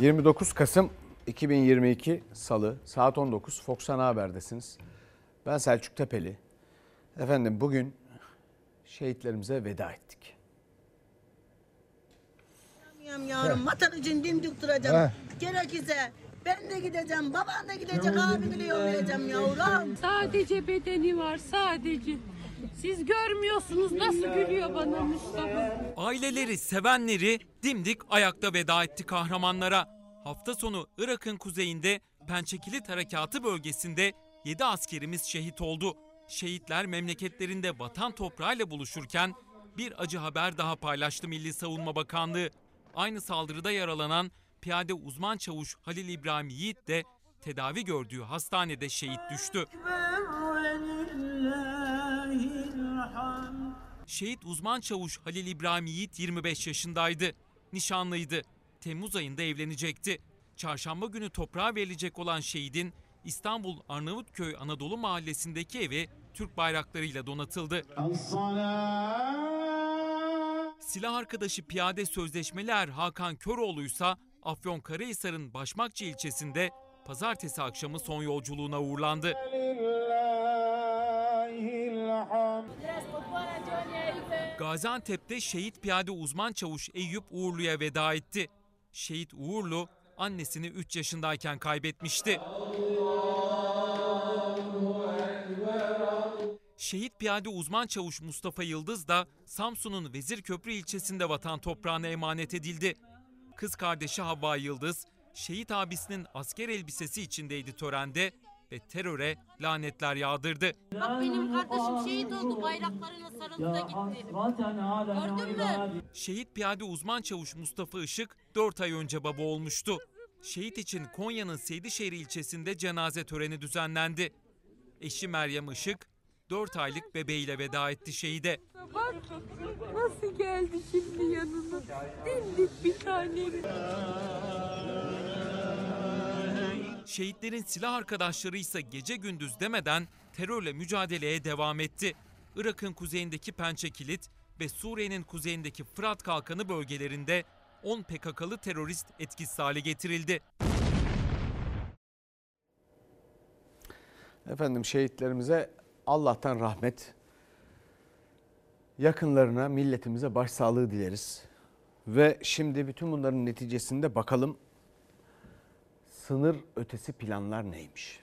29 Kasım 2022 Salı saat 19 Fox Ana Haber'desiniz. Ben Selçuk Tepeli. Efendim bugün şehitlerimize veda ettik. Yam yavrum vatan için dimdik duracağım. Gerekirse ben de gideceğim, baban da gidecek, abimi de yollayacağım yavrum. Sadece bedeni var sadece. Siz görmüyorsunuz nasıl gülüyor bana Mustafa. Aileleri, sevenleri dimdik ayakta veda etti kahramanlara. Hafta sonu Irak'ın kuzeyinde Pençekilit Harekatı bölgesinde 7 askerimiz şehit oldu. Şehitler memleketlerinde vatan toprağıyla buluşurken bir acı haber daha paylaştı Milli Savunma Bakanlığı. Aynı saldırıda yaralanan piyade uzman çavuş Halil İbrahim Yiğit de tedavi gördüğü hastanede şehit düştü. Şehit uzman çavuş Halil İbrahim Yiğit 25 yaşındaydı. Nişanlıydı. Temmuz ayında evlenecekti. Çarşamba günü toprağa verilecek olan şehidin İstanbul Arnavutköy Anadolu Mahallesi'ndeki evi Türk bayraklarıyla donatıldı. Silah arkadaşı piyade sözleşmeli er Hakan Köroğlu ise Afyonkarahisar'ın Başmakçı ilçesinde pazartesi akşamı son yolculuğuna uğurlandı. Gaziantep'te şehit piyade uzman çavuş Eyüp Uğurlu'ya veda etti. Şehit Uğurlu annesini 3 yaşındayken kaybetmişti. Şehit piyade uzman çavuş Mustafa Yıldız da Samsun'un Vezirköprü ilçesinde vatan toprağına emanet edildi. Kız kardeşi Havva Yıldız, şehit abisinin asker elbisesi içindeydi törende ve teröre lanetler yağdırdı. Bak benim kardeşim şehit oldu bayraklarına sarıldı da gitti. Gördün mü? Şehit piyade uzman çavuş Mustafa Işık 4 ay önce baba olmuştu. Şehit için Konya'nın Seydişehir ilçesinde cenaze töreni düzenlendi. Eşi Meryem Işık 4 aylık bebeğiyle veda etti şehide. Bak nasıl geldi şimdi yanına. Dimdik bir tanem. Şehitlerin silah arkadaşları ise gece gündüz demeden terörle mücadeleye devam etti. Irak'ın kuzeyindeki Pençekilit ve Suriye'nin kuzeyindeki Fırat Kalkanı bölgelerinde 10 PKK'lı terörist etkisiz hale getirildi. Efendim şehitlerimize Allah'tan rahmet, yakınlarına, milletimize başsağlığı dileriz. Ve şimdi bütün bunların neticesinde bakalım sınır ötesi planlar neymiş?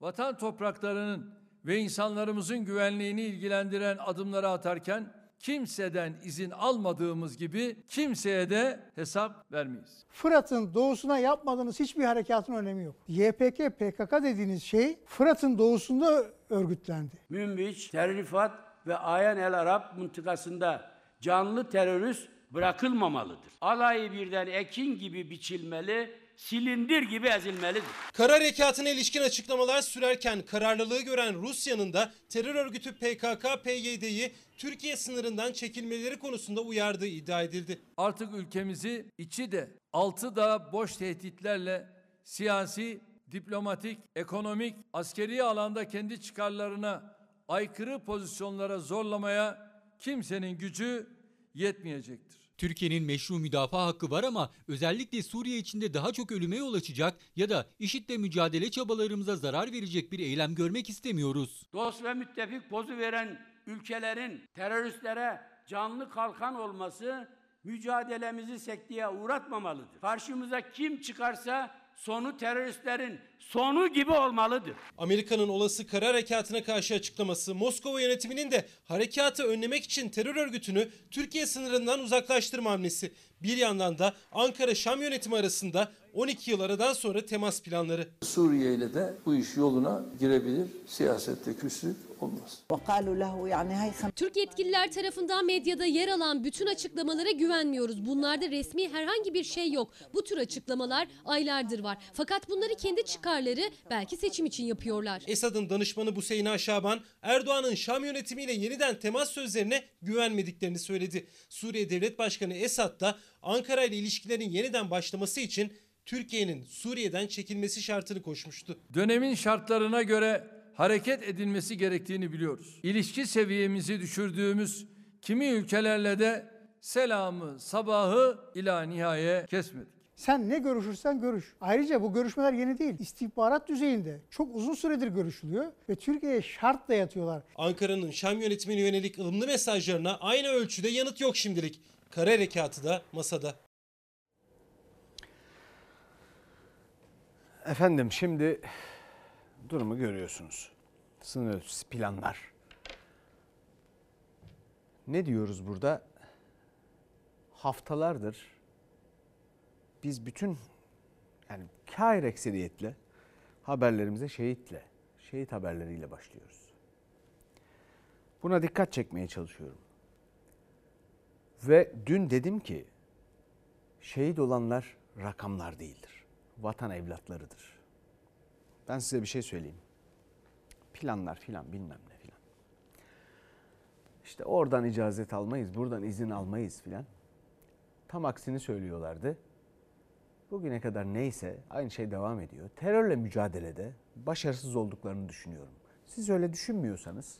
vatan topraklarının ve insanlarımızın güvenliğini ilgilendiren adımları atarken kimseden izin almadığımız gibi kimseye de hesap vermeyiz. Fırat'ın doğusuna yapmadığınız hiçbir harekatın önemi yok. YPG, PKK dediğiniz şey Fırat'ın doğusunda örgütlendi. Münbiç, Terrifat ve Ayan el Arap mıntıkasında canlı terörist bırakılmamalıdır. Alayı birden ekin gibi biçilmeli, silindir gibi ezilmelidir. Kara harekatına ilişkin açıklamalar sürerken kararlılığı gören Rusya'nın da terör örgütü PKK-PYD'yi Türkiye sınırından çekilmeleri konusunda uyardığı iddia edildi. Artık ülkemizi içi de altı da boş tehditlerle siyasi, diplomatik, ekonomik, askeri alanda kendi çıkarlarına aykırı pozisyonlara zorlamaya kimsenin gücü yetmeyecektir. Türkiye'nin meşru müdafaa hakkı var ama özellikle Suriye içinde daha çok ölüme yol açacak ya da IŞİD'le mücadele çabalarımıza zarar verecek bir eylem görmek istemiyoruz. Dost ve müttefik pozu veren ülkelerin teröristlere canlı kalkan olması mücadelemizi sekteye uğratmamalıdır. Karşımıza kim çıkarsa sonu teröristlerin sonu gibi olmalıdır. Amerika'nın olası kara harekatına karşı açıklaması Moskova yönetiminin de harekatı önlemek için terör örgütünü Türkiye sınırından uzaklaştırma hamlesi. Bir yandan da Ankara-Şam yönetimi arasında 12 yıl aradan sonra temas planları. Suriye ile de bu iş yoluna girebilir. Siyasette küslük olmaz. Türk yetkililer tarafından medyada yer alan bütün açıklamalara güvenmiyoruz. Bunlarda resmi herhangi bir şey yok. Bu tür açıklamalar aylardır var. Fakat bunları kendi çıkarları belki seçim için yapıyorlar. Esad'ın danışmanı Buseyna Şaban, Erdoğan'ın Şam yönetimiyle yeniden temas sözlerine güvenmediklerini söyledi. Suriye Devlet Başkanı Esad da Ankara ile ilişkilerin yeniden başlaması için Türkiye'nin Suriye'den çekilmesi şartını koşmuştu. Dönemin şartlarına göre hareket edilmesi gerektiğini biliyoruz. İlişki seviyemizi düşürdüğümüz Kimi ülkelerle de selamı, sabahı ila nihaye kesmedik. Sen ne görüşürsen görüş. Ayrıca bu görüşmeler yeni değil. İstihbarat düzeyinde çok uzun süredir görüşülüyor ve Türkiye'ye şart da yatıyorlar. Ankara'nın Şam yönetimine yönelik ılımlı mesajlarına aynı ölçüde yanıt yok şimdilik. Kara harekatı da masada. Efendim şimdi durumu görüyorsunuz. Sınır ötesi planlar. Ne diyoruz burada? Haftalardır biz bütün yani kâir ekseriyetle haberlerimize şehitle, şehit haberleriyle başlıyoruz. Buna dikkat çekmeye çalışıyorum. Ve dün dedim ki şehit olanlar rakamlar değildir. Vatan evlatlarıdır. Ben size bir şey söyleyeyim. Planlar filan bilmem ne filan. İşte oradan icazet almayız, buradan izin almayız filan. Tam aksini söylüyorlardı. Bugüne kadar neyse aynı şey devam ediyor. Terörle mücadelede başarısız olduklarını düşünüyorum. Siz öyle düşünmüyorsanız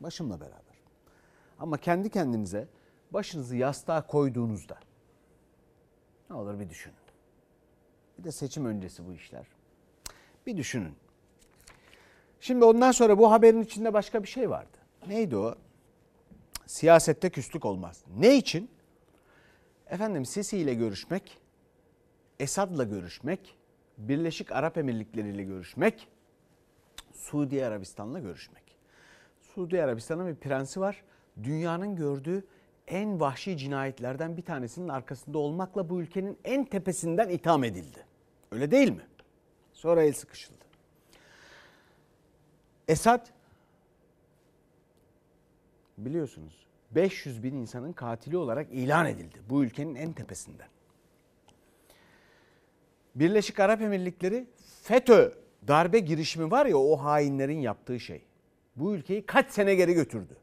başımla beraber. Ama kendi kendinize başınızı yastığa koyduğunuzda ne olur bir düşünün. Bir de seçim öncesi bu işler. Bir düşünün. Şimdi ondan sonra bu haberin içinde başka bir şey vardı. Neydi o? Siyasette küslük olmaz. Ne için? Efendim Sisi ile görüşmek, Esad'la görüşmek, Birleşik Arap Emirlikleri ile görüşmek, Suudi Arabistan'la görüşmek. Suudi Arabistan'ın bir prensi var. Dünyanın gördüğü en vahşi cinayetlerden bir tanesinin arkasında olmakla bu ülkenin en tepesinden itham edildi. Öyle değil mi? Sonra el sıkışıldı. Esad biliyorsunuz 500 bin insanın katili olarak ilan edildi bu ülkenin en tepesinden. Birleşik Arap Emirlikleri FETÖ darbe girişimi var ya o hainlerin yaptığı şey. Bu ülkeyi kaç sene geri götürdü.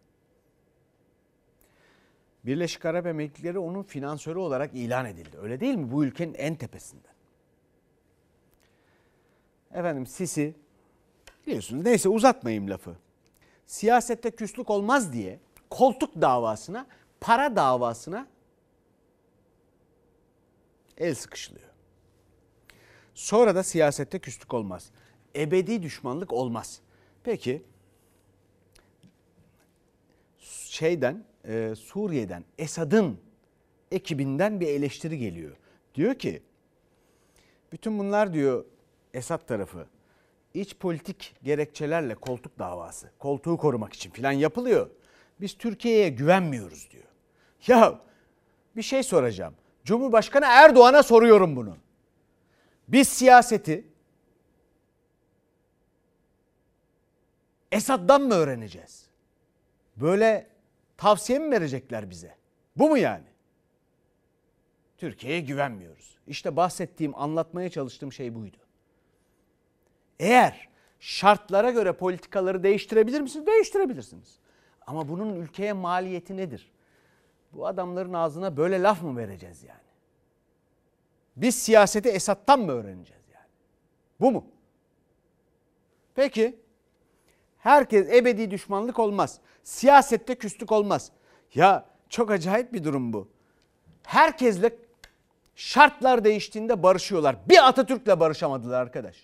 Birleşik Arap Emirlikleri onun finansörü olarak ilan edildi. Öyle değil mi? Bu ülkenin en tepesinden. Efendim Sisi biliyorsunuz neyse uzatmayayım lafı. Siyasette küslük olmaz diye koltuk davasına, para davasına el sıkışılıyor. Sonra da siyasette küslük olmaz. Ebedi düşmanlık olmaz. Peki şeyden e, Suriye'den Esad'ın ekibinden bir eleştiri geliyor. Diyor ki bütün bunlar diyor Esad tarafı iç politik gerekçelerle koltuk davası, koltuğu korumak için filan yapılıyor. Biz Türkiye'ye güvenmiyoruz diyor. Ya bir şey soracağım. Cumhurbaşkanı Erdoğan'a soruyorum bunu. Biz siyaseti Esad'dan mı öğreneceğiz? Böyle tavsiye mi verecekler bize? Bu mu yani? Türkiye'ye güvenmiyoruz. İşte bahsettiğim, anlatmaya çalıştığım şey buydu. Eğer şartlara göre politikaları değiştirebilir misiniz? Değiştirebilirsiniz. Ama bunun ülkeye maliyeti nedir? Bu adamların ağzına böyle laf mı vereceğiz yani? Biz siyaseti Esad'tan mı öğreneceğiz yani? Bu mu? Peki herkes ebedi düşmanlık olmaz. Siyasette küslük olmaz. Ya çok acayip bir durum bu. Herkesle şartlar değiştiğinde barışıyorlar. Bir Atatürk'le barışamadılar arkadaş.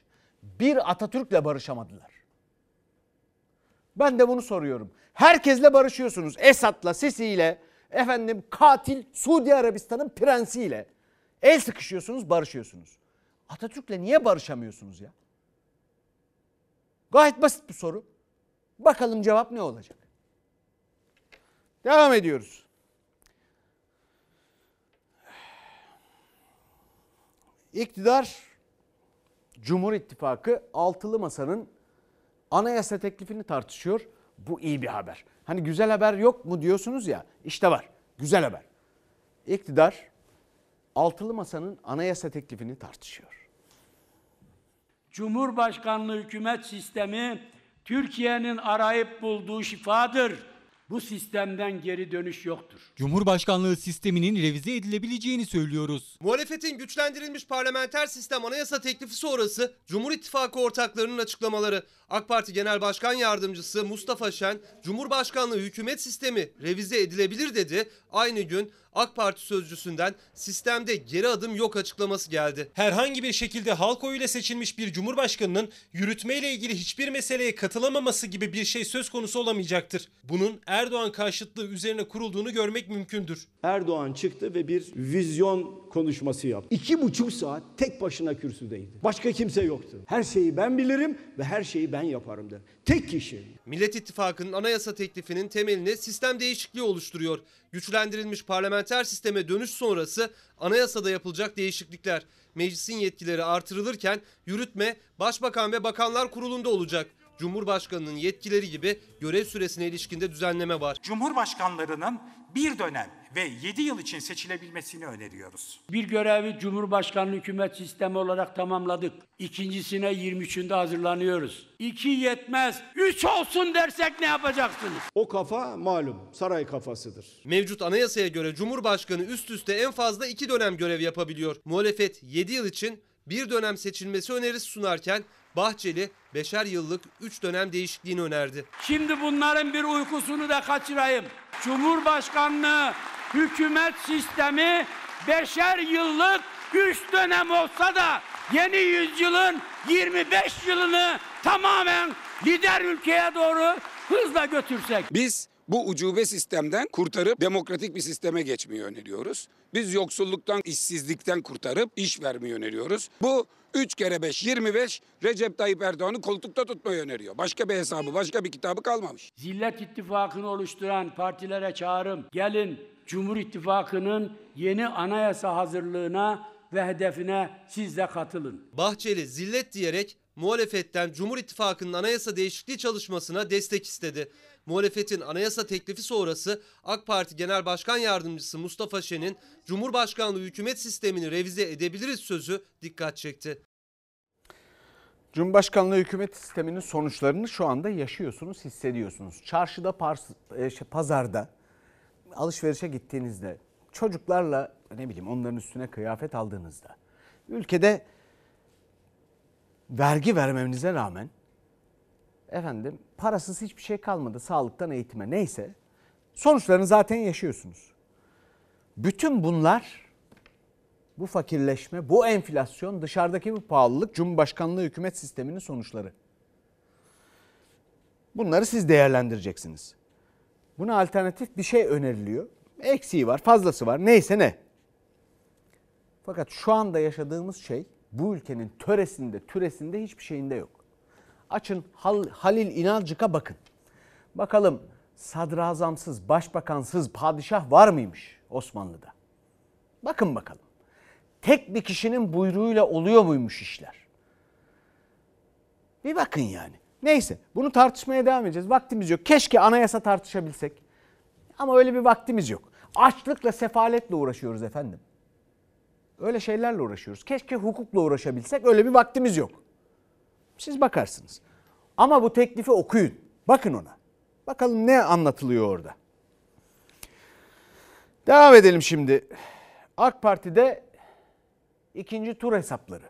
Bir Atatürk'le barışamadılar. Ben de bunu soruyorum. Herkesle barışıyorsunuz. Esad'la, Sisi'yle, efendim katil Suudi Arabistan'ın prensiyle. El sıkışıyorsunuz, barışıyorsunuz. Atatürk'le niye barışamıyorsunuz ya? Gayet basit bir soru. Bakalım cevap ne olacak? Devam ediyoruz. İktidar Cumhur İttifakı altılı masanın anayasa teklifini tartışıyor. Bu iyi bir haber. Hani güzel haber yok mu diyorsunuz ya. İşte var. Güzel haber. İktidar altılı masanın anayasa teklifini tartışıyor. Cumhurbaşkanlığı hükümet sistemi Türkiye'nin arayıp bulduğu şifadır. Bu sistemden geri dönüş yoktur. Cumhurbaşkanlığı sisteminin revize edilebileceğini söylüyoruz. Muhalefetin güçlendirilmiş parlamenter sistem anayasa teklifi sonrası Cumhur İttifakı ortaklarının açıklamaları. AK Parti Genel Başkan Yardımcısı Mustafa Şen, Cumhurbaşkanlığı hükümet sistemi revize edilebilir dedi. Aynı gün AK Parti sözcüsünden sistemde geri adım yok açıklaması geldi. Herhangi bir şekilde halk oyuyla seçilmiş bir cumhurbaşkanının yürütmeyle ilgili hiçbir meseleye katılamaması gibi bir şey söz konusu olamayacaktır. Bunun Erdoğan karşıtlığı üzerine kurulduğunu görmek mümkündür. Erdoğan çıktı ve bir vizyon konuşması yaptı. İki buçuk saat tek başına kürsüdeydi. Başka kimse yoktu. Her şeyi ben bilirim ve her şeyi ben yaparım dedi. Tek kişi. Millet İttifakı'nın anayasa teklifinin temelini sistem değişikliği oluşturuyor. Güçlendirilmiş parlamenter sisteme dönüş sonrası anayasada yapılacak değişiklikler. Meclisin yetkileri artırılırken yürütme Başbakan ve Bakanlar Kurulu'nda olacak. Cumhurbaşkanının yetkileri gibi görev süresine ilişkinde düzenleme var. Cumhurbaşkanlarının bir dönem ve 7 yıl için seçilebilmesini öneriyoruz. Bir görevi Cumhurbaşkanlığı hükümet sistemi olarak tamamladık. İkincisine 23'ünde hazırlanıyoruz. İki yetmez, üç olsun dersek ne yapacaksınız? O kafa malum saray kafasıdır. Mevcut anayasaya göre Cumhurbaşkanı üst üste en fazla iki dönem görev yapabiliyor. Muhalefet 7 yıl için bir dönem seçilmesi önerisi sunarken Bahçeli beşer yıllık 3 dönem değişikliğini önerdi. Şimdi bunların bir uykusunu da kaçırayım. Cumhurbaşkanlığı hükümet sistemi beşer yıllık üç dönem olsa da yeni yüzyılın 25 yılını tamamen lider ülkeye doğru hızla götürsek. Biz bu ucube sistemden kurtarıp demokratik bir sisteme geçmeyi öneriyoruz. Biz yoksulluktan, işsizlikten kurtarıp iş vermeyi öneriyoruz. Bu 3 kere 5, 25 Recep Tayyip Erdoğan'ı koltukta tutmayı öneriyor. Başka bir hesabı, başka bir kitabı kalmamış. Zillet İttifakı'nı oluşturan partilere çağrım. Gelin Cumhur İttifakı'nın yeni anayasa hazırlığına ve hedefine siz de katılın. Bahçeli zillet diyerek muhalefetten Cumhur İttifakı'nın anayasa değişikliği çalışmasına destek istedi. Muhalefetin anayasa teklifi sonrası AK Parti Genel Başkan Yardımcısı Mustafa Şen'in Cumhurbaşkanlığı hükümet sistemini revize edebiliriz sözü dikkat çekti. Cumhurbaşkanlığı hükümet sisteminin sonuçlarını şu anda yaşıyorsunuz, hissediyorsunuz. Çarşıda, e, şey, pazarda, alışverişe gittiğinizde, çocuklarla ne bileyim onların üstüne kıyafet aldığınızda, ülkede vergi vermenize rağmen efendim parasız hiçbir şey kalmadı sağlıktan eğitime neyse sonuçlarını zaten yaşıyorsunuz. Bütün bunlar bu fakirleşme, bu enflasyon, dışarıdaki bu pahalılık Cumhurbaşkanlığı hükümet sisteminin sonuçları. Bunları siz değerlendireceksiniz. Buna alternatif bir şey öneriliyor. Eksiği var, fazlası var, neyse ne. Fakat şu anda yaşadığımız şey bu ülkenin töresinde, türesinde hiçbir şeyinde yok. Açın Hal- Halil İnalcık'a bakın. Bakalım sadrazamsız, başbakansız padişah var mıymış Osmanlı'da? Bakın bakalım. Tek bir kişinin buyruğuyla oluyor muymuş işler? Bir bakın yani. Neyse bunu tartışmaya devam edeceğiz. Vaktimiz yok. Keşke anayasa tartışabilsek. Ama öyle bir vaktimiz yok. Açlıkla, sefaletle uğraşıyoruz efendim. Öyle şeylerle uğraşıyoruz. Keşke hukukla uğraşabilsek. Öyle bir vaktimiz yok. Siz bakarsınız. Ama bu teklifi okuyun. Bakın ona. Bakalım ne anlatılıyor orada. Devam edelim şimdi. AK Parti'de ikinci tur hesapları.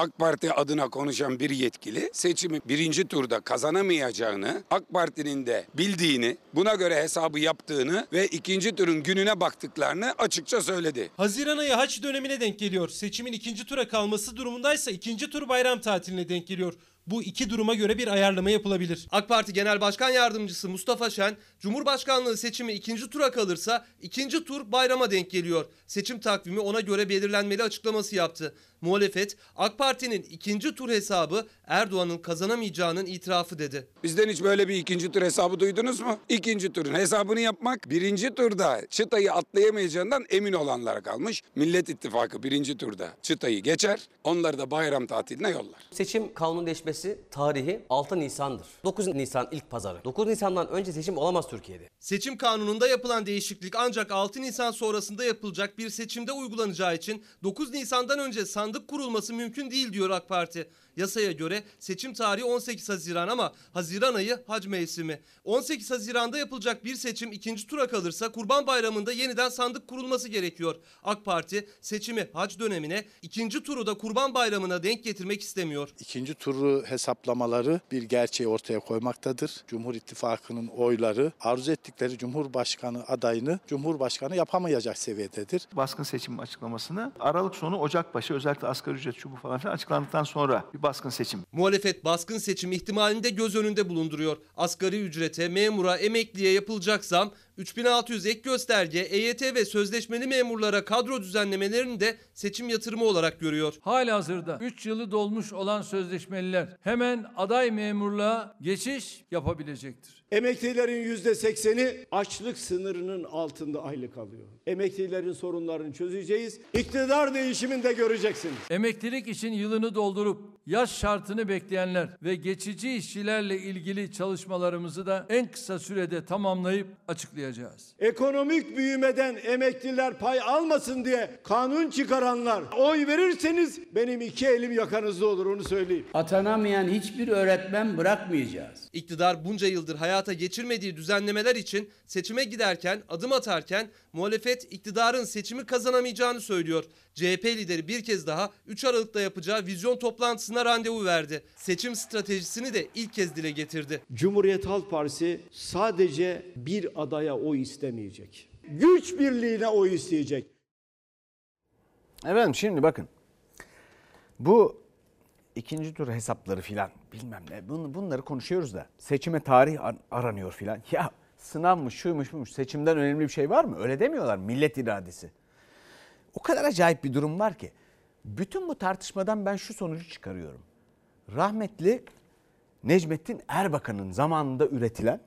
AK Parti adına konuşan bir yetkili seçimi birinci turda kazanamayacağını, AK Parti'nin de bildiğini, buna göre hesabı yaptığını ve ikinci turun gününe baktıklarını açıkça söyledi. Haziran ayı haç dönemine denk geliyor. Seçimin ikinci tura kalması durumundaysa ikinci tur bayram tatiline denk geliyor. Bu iki duruma göre bir ayarlama yapılabilir. AK Parti Genel Başkan Yardımcısı Mustafa Şen, Cumhurbaşkanlığı seçimi ikinci tura kalırsa ikinci tur bayrama denk geliyor. Seçim takvimi ona göre belirlenmeli açıklaması yaptı. Muhalefet, AK Parti'nin ikinci tur hesabı Erdoğan'ın kazanamayacağının itirafı dedi. Bizden hiç böyle bir ikinci tur hesabı duydunuz mu? İkinci turun hesabını yapmak birinci turda çıtayı atlayamayacağından emin olanlara kalmış. Millet İttifakı birinci turda çıtayı geçer, onları da bayram tatiline yollar. Seçim kanunu değişmesi tarihi 6 Nisan'dır. 9 Nisan ilk pazarı. 9 Nisan'dan önce seçim olamaz Türkiye'de. Seçim kanununda yapılan değişiklik ancak 6 Nisan sonrasında yapılacak bir seçimde uygulanacağı için 9 Nisan'dan önce sandık kurulması mümkün değil diyor AK Parti. Yasaya göre seçim tarihi 18 Haziran ama Haziran ayı hac mevsimi. 18 Haziran'da yapılacak bir seçim ikinci tura kalırsa Kurban Bayramı'nda yeniden sandık kurulması gerekiyor. AK Parti seçimi hac dönemine ikinci turu da Kurban Bayramı'na denk getirmek istemiyor. İkinci turu hesaplamaları bir gerçeği ortaya koymaktadır. Cumhur İttifakı'nın oyları arzu ettikleri Cumhurbaşkanı adayını Cumhurbaşkanı yapamayacak seviyededir. baskın seçim açıklamasını Aralık sonu Ocak başı özellikle asgari ücret şu bu falan filan açıklandıktan sonra bir baskın seçim. Muhalefet baskın seçim ihtimalini de göz önünde bulunduruyor. Asgari ücrete, memura, emekliye yapılacak zam, 3600 ek gösterge, EYT ve sözleşmeli memurlara kadro düzenlemelerini de seçim yatırımı olarak görüyor. Halihazırda 3 yılı dolmuş olan sözleşmeliler hemen aday memurluğa geçiş yapabilecektir. Emeklilerin yüzde sekseni açlık sınırının altında aylık alıyor. Emeklilerin sorunlarını çözeceğiz. İktidar değişiminde göreceksiniz. Emeklilik için yılını doldurup yaş şartını bekleyenler ve geçici işçilerle ilgili çalışmalarımızı da en kısa sürede tamamlayıp açıklayacağız. Ekonomik büyümeden emekliler pay almasın diye kanun çıkaranlar oy verirseniz benim iki elim yakanızda olur onu söyleyeyim. Atanamayan hiçbir öğretmen bırakmayacağız. İktidar bunca yıldır hayata geçirmediği düzenlemeler için seçime giderken, adım atarken muhalefet iktidarın seçimi kazanamayacağını söylüyor. CHP lideri bir kez daha 3 Aralık'ta yapacağı vizyon toplantısına randevu verdi. Seçim stratejisini de ilk kez dile getirdi. Cumhuriyet Halk Partisi sadece bir adaya oy istemeyecek. Güç birliğine oy isteyecek. Efendim şimdi bakın. Bu ikinci tur hesapları filan bilmem ne bun- bunları konuşuyoruz da seçime tarih ar- aranıyor filan. Ya sınavmış şuymuş buymuş seçimden önemli bir şey var mı? Öyle demiyorlar millet iradesi. O kadar acayip bir durum var ki. Bütün bu tartışmadan ben şu sonucu çıkarıyorum. Rahmetli Necmettin Erbakan'ın zamanında üretilen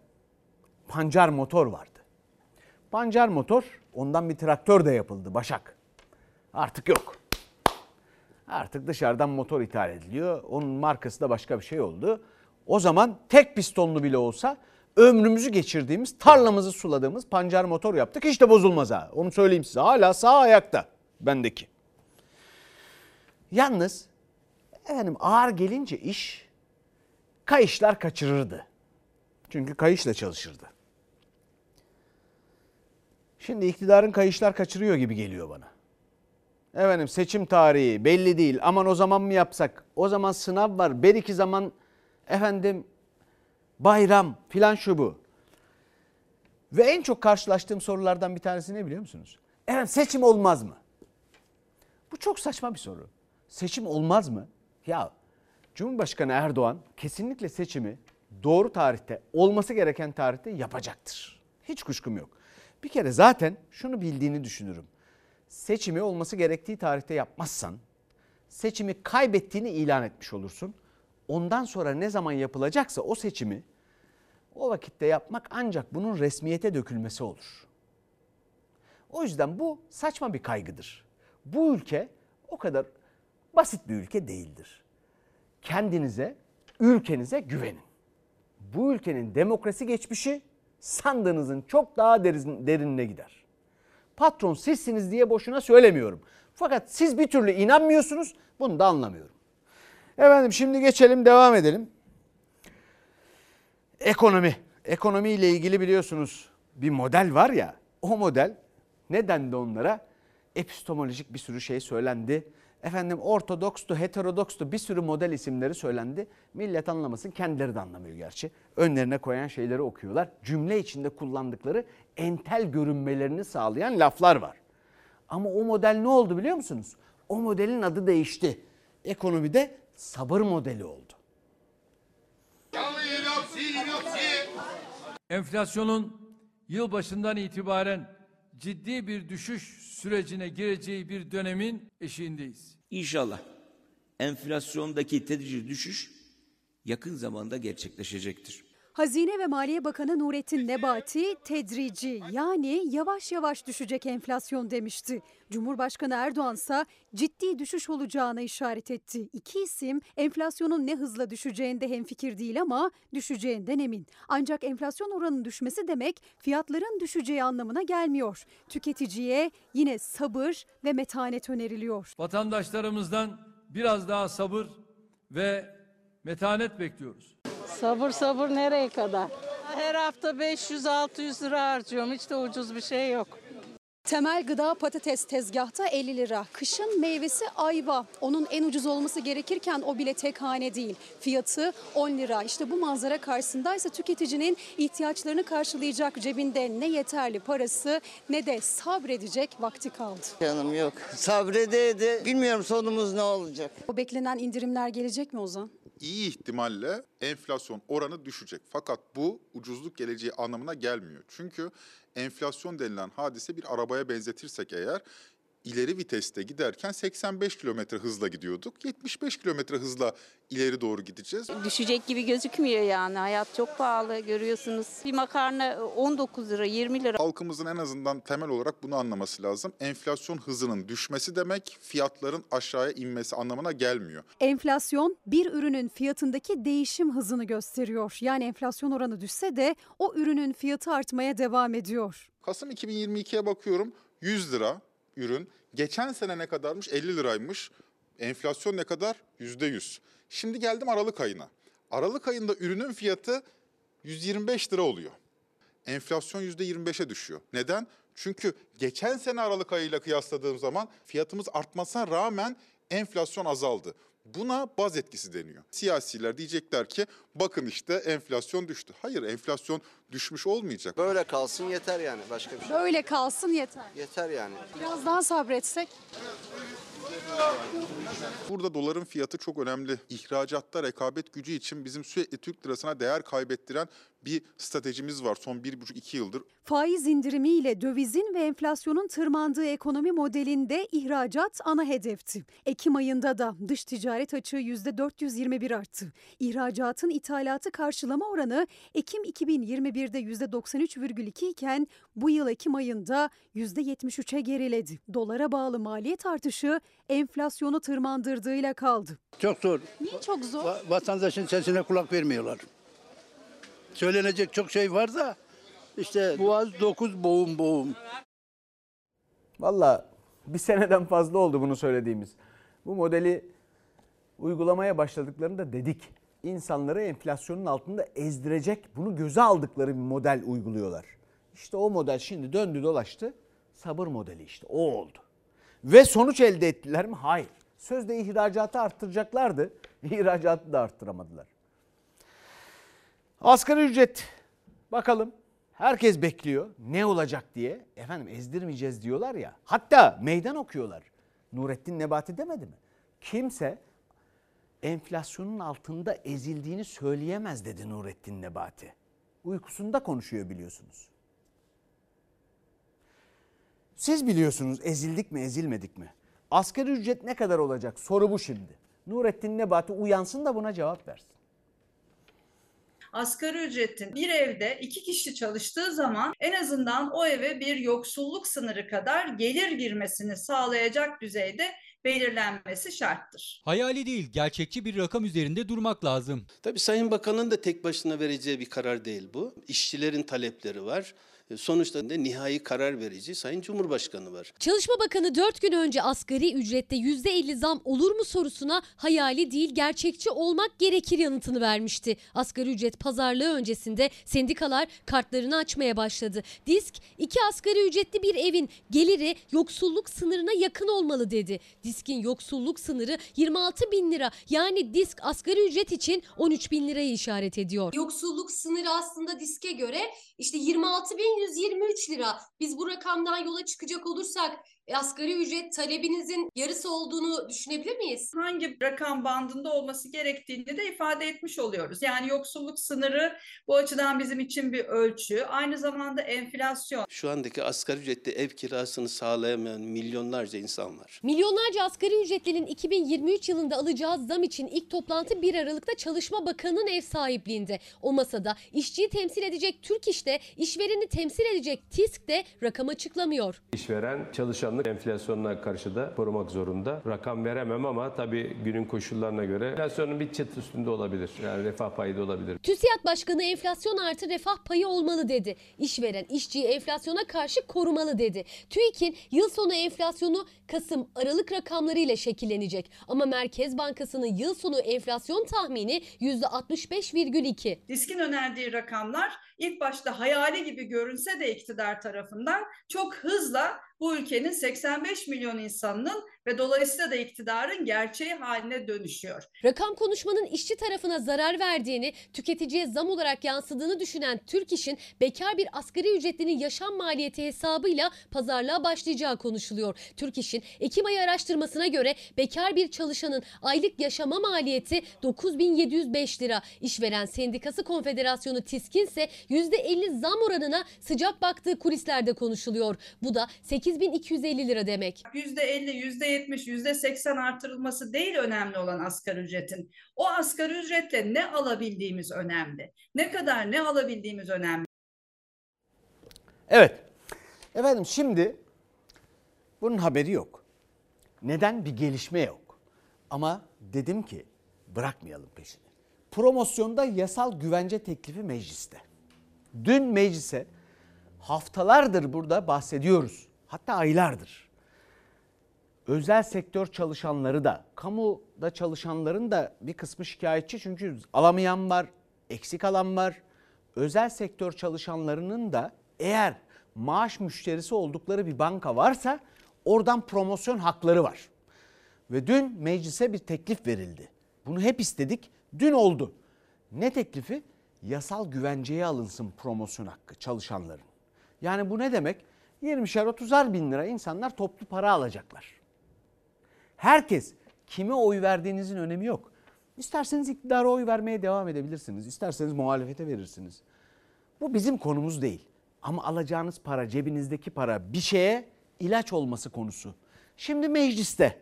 pancar motor vardı. Pancar motor ondan bir traktör de yapıldı Başak. Artık yok. Artık dışarıdan motor ithal ediliyor. Onun markası da başka bir şey oldu. O zaman tek pistonlu bile olsa ömrümüzü geçirdiğimiz, tarlamızı suladığımız pancar motor yaptık. Hiç bozulmaz ha. Onu söyleyeyim size. Hala sağ ayakta bendeki. Yalnız efendim ağır gelince iş kayışlar kaçırırdı. Çünkü kayışla çalışırdı. Şimdi iktidarın kayışlar kaçırıyor gibi geliyor bana. Efendim seçim tarihi belli değil. Aman o zaman mı yapsak? O zaman sınav var. Bir iki zaman efendim bayram filan şu bu. Ve en çok karşılaştığım sorulardan bir tanesi ne biliyor musunuz? Efendim seçim olmaz mı? Bu çok saçma bir soru. Seçim olmaz mı? Ya Cumhurbaşkanı Erdoğan kesinlikle seçimi doğru tarihte, olması gereken tarihte yapacaktır. Hiç kuşkum yok. Bir kere zaten şunu bildiğini düşünürüm. Seçimi olması gerektiği tarihte yapmazsan seçimi kaybettiğini ilan etmiş olursun. Ondan sonra ne zaman yapılacaksa o seçimi o vakitte yapmak ancak bunun resmiyete dökülmesi olur. O yüzden bu saçma bir kaygıdır. Bu ülke o kadar basit bir ülke değildir. Kendinize, ülkenize güvenin. Bu ülkenin demokrasi geçmişi sandığınızın çok daha derin, derinine gider. Patron sizsiniz diye boşuna söylemiyorum. Fakat siz bir türlü inanmıyorsunuz. Bunu da anlamıyorum. Efendim şimdi geçelim devam edelim. Ekonomi. Ekonomi ile ilgili biliyorsunuz bir model var ya. O model neden de onlara epistemolojik bir sürü şey söylendi. Efendim ortodokstu, heterodokstu bir sürü model isimleri söylendi. Millet anlamasın kendileri de anlamıyor gerçi. Önlerine koyan şeyleri okuyorlar. Cümle içinde kullandıkları entel görünmelerini sağlayan laflar var. Ama o model ne oldu biliyor musunuz? O modelin adı değişti. Ekonomide sabır modeli oldu. Enflasyonun yılbaşından itibaren ciddi bir düşüş sürecine gireceği bir dönemin eşiğindeyiz. İnşallah enflasyondaki tedrici düşüş yakın zamanda gerçekleşecektir. Hazine ve Maliye Bakanı Nurettin Nebati tedrici yani yavaş yavaş düşecek enflasyon demişti. Cumhurbaşkanı Erdoğan ise ciddi düşüş olacağına işaret etti. İki isim enflasyonun ne hızla düşeceğinde hemfikir değil ama düşeceğinden emin. Ancak enflasyon oranının düşmesi demek fiyatların düşeceği anlamına gelmiyor. Tüketiciye yine sabır ve metanet öneriliyor. Vatandaşlarımızdan biraz daha sabır ve metanet bekliyoruz. Sabır sabır nereye kadar? Her hafta 500-600 lira harcıyorum. Hiç de ucuz bir şey yok. Temel gıda patates tezgahta 50 lira. Kışın meyvesi ayva. Onun en ucuz olması gerekirken o bile tek hane değil. Fiyatı 10 lira. İşte bu manzara karşısındaysa tüketicinin ihtiyaçlarını karşılayacak cebinde ne yeterli parası ne de sabredecek vakti kaldı. Canım yok. Sabredeydi. Bilmiyorum sonumuz ne olacak. O beklenen indirimler gelecek mi Ozan? İyi ihtimalle enflasyon oranı düşecek. Fakat bu ucuzluk geleceği anlamına gelmiyor. Çünkü enflasyon denilen hadise bir arabaya benzetirsek eğer ileri viteste giderken 85 kilometre hızla gidiyorduk. 75 kilometre hızla ileri doğru gideceğiz. Düşecek gibi gözükmüyor yani. Hayat çok pahalı görüyorsunuz. Bir makarna 19 lira 20 lira. Halkımızın en azından temel olarak bunu anlaması lazım. Enflasyon hızının düşmesi demek fiyatların aşağıya inmesi anlamına gelmiyor. Enflasyon bir ürünün fiyatındaki değişim hızını gösteriyor. Yani enflasyon oranı düşse de o ürünün fiyatı artmaya devam ediyor. Kasım 2022'ye bakıyorum 100 lira ürün. Geçen sene ne kadarmış? 50 liraymış. Enflasyon ne kadar? %100. Şimdi geldim Aralık ayına. Aralık ayında ürünün fiyatı 125 lira oluyor. Enflasyon %25'e düşüyor. Neden? Çünkü geçen sene Aralık ayıyla kıyasladığım zaman fiyatımız artmasına rağmen enflasyon azaldı. Buna baz etkisi deniyor. Siyasiler diyecekler ki bakın işte enflasyon düştü. Hayır enflasyon düşmüş olmayacak. Böyle kalsın yeter yani başka bir şey. Böyle kalsın yeter. Yeter yani. Biraz daha sabretsek. Burada doların fiyatı çok önemli. İhracatta rekabet gücü için bizim sürekli Türk lirasına değer kaybettiren bir stratejimiz var son bir buçuk iki yıldır. Faiz indirimiyle dövizin ve enflasyonun tırmandığı ekonomi modelinde ihracat ana hedefti. Ekim ayında da dış ticaret açığı %421 arttı. İhracatın ithalatı karşılama oranı Ekim 2021'de %93,2 iken bu yıl Ekim ayında %73'e geriledi. Dolara bağlı maliyet artışı enflasyonu tırmandırdığıyla kaldı. Çok zor. Niye çok zor? Va- vatandaşın sesine kulak vermiyorlar. Söylenecek çok şey var da işte boğaz dokuz boğum boğum. Valla bir seneden fazla oldu bunu söylediğimiz. Bu modeli uygulamaya başladıklarında dedik. İnsanları enflasyonun altında ezdirecek, bunu göze aldıkları bir model uyguluyorlar. İşte o model şimdi döndü dolaştı. Sabır modeli işte o oldu. Ve sonuç elde ettiler mi? Hayır. Sözde ihracatı arttıracaklardı. İhracatı da arttıramadılar. Asgari ücret bakalım herkes bekliyor ne olacak diye. Efendim ezdirmeyeceğiz diyorlar ya. Hatta meydan okuyorlar. Nurettin Nebati demedi mi? Kimse enflasyonun altında ezildiğini söyleyemez dedi Nurettin Nebati. Uykusunda konuşuyor biliyorsunuz. Siz biliyorsunuz ezildik mi ezilmedik mi? Asgari ücret ne kadar olacak? Soru bu şimdi. Nurettin Nebati uyansın da buna cevap versin. asgari ücretin bir evde iki kişi çalıştığı zaman en azından o eve bir yoksulluk sınırı kadar gelir girmesini sağlayacak düzeyde belirlenmesi şarttır. Hayali değil, gerçekçi bir rakam üzerinde durmak lazım. Tabii Sayın Bakan'ın da tek başına vereceği bir karar değil bu. İşçilerin talepleri var. E, Sonuçta da nihai karar verici Sayın Cumhurbaşkanı var. Çalışma Bakanı 4 gün önce asgari ücrette %50 zam olur mu sorusuna hayali değil gerçekçi olmak gerekir yanıtını vermişti. Asgari ücret pazarlığı öncesinde sendikalar kartlarını açmaya başladı. Disk iki asgari ücretli bir evin geliri yoksulluk sınırına yakın olmalı dedi. Diskin yoksulluk sınırı 26 bin lira yani disk asgari ücret için 13 bin lirayı işaret ediyor. Yoksulluk sınırı aslında diske göre işte 26.123 lira. Biz bu rakamdan yola çıkacak olursak asgari ücret talebinizin yarısı olduğunu düşünebilir miyiz? Hangi rakam bandında olması gerektiğini de ifade etmiş oluyoruz. Yani yoksulluk sınırı bu açıdan bizim için bir ölçü. Aynı zamanda enflasyon. Şu andaki asgari ücretli ev kirasını sağlayamayan milyonlarca insan var. Milyonlarca asgari ücretlinin 2023 yılında alacağı zam için ilk toplantı 1 Aralık'ta Çalışma Bakanı'nın ev sahipliğinde. O masada işçiyi temsil edecek Türk İş'te, işvereni temsil edecek TİSK de rakam açıklamıyor. İşveren çalışanlara bakanlık enflasyonuna karşı da korumak zorunda. Rakam veremem ama tabii günün koşullarına göre enflasyonun bir çıt üstünde olabilir. Yani refah payı da olabilir. TÜSİAD Başkanı enflasyon artı refah payı olmalı dedi. İşveren işçiyi enflasyona karşı korumalı dedi. TÜİK'in yıl sonu enflasyonu Kasım Aralık rakamlarıyla şekillenecek. Ama Merkez Bankası'nın yıl sonu enflasyon tahmini %65,2. Diskin önerdiği rakamlar ilk başta hayali gibi görünse de iktidar tarafından çok hızla bu ülkenin 85 milyon insanının ve dolayısıyla da iktidarın gerçeği haline dönüşüyor. Rakam konuşmanın işçi tarafına zarar verdiğini, tüketiciye zam olarak yansıdığını düşünen Türk İş'in bekar bir asgari ücretlinin yaşam maliyeti hesabıyla pazarlığa başlayacağı konuşuluyor. Türk İş'in Ekim ayı araştırmasına göre bekar bir çalışanın aylık yaşama maliyeti 9705 lira. İşveren Sendikası Konfederasyonu TİSKİN ise %50 zam oranına sıcak baktığı kulislerde konuşuluyor. Bu da 8250 lira demek. %50, %70, %80 artırılması değil önemli olan asgari ücretin. O asgari ücretle ne alabildiğimiz önemli. Ne kadar ne alabildiğimiz önemli. Evet. Efendim şimdi bunun haberi yok. Neden? Bir gelişme yok. Ama dedim ki bırakmayalım peşini. Promosyonda yasal güvence teklifi mecliste. Dün meclise haftalardır burada bahsediyoruz. Hatta aylardır. Özel sektör çalışanları da, kamuda çalışanların da bir kısmı şikayetçi çünkü alamayan var, eksik alan var. Özel sektör çalışanlarının da eğer maaş müşterisi oldukları bir banka varsa oradan promosyon hakları var. Ve dün meclise bir teklif verildi. Bunu hep istedik. Dün oldu. Ne teklifi? Yasal güvenceye alınsın promosyon hakkı çalışanların. Yani bu ne demek? 20'şer 30'ar bin lira insanlar toplu para alacaklar. Herkes kime oy verdiğinizin önemi yok. İsterseniz iktidara oy vermeye devam edebilirsiniz. İsterseniz muhalefete verirsiniz. Bu bizim konumuz değil. Ama alacağınız para, cebinizdeki para bir şeye ilaç olması konusu. Şimdi mecliste.